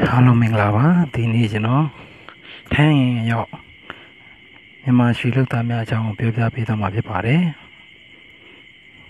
အားလုံးမင်္ဂလာပါဒီနေ့ကျွန်တော်ထိုင်းရင်ရောက်မြန်မာရွှေလုသားများအကြောင်းကိုပြောပြပေးသွားမှာဖြစ်ပါတယ်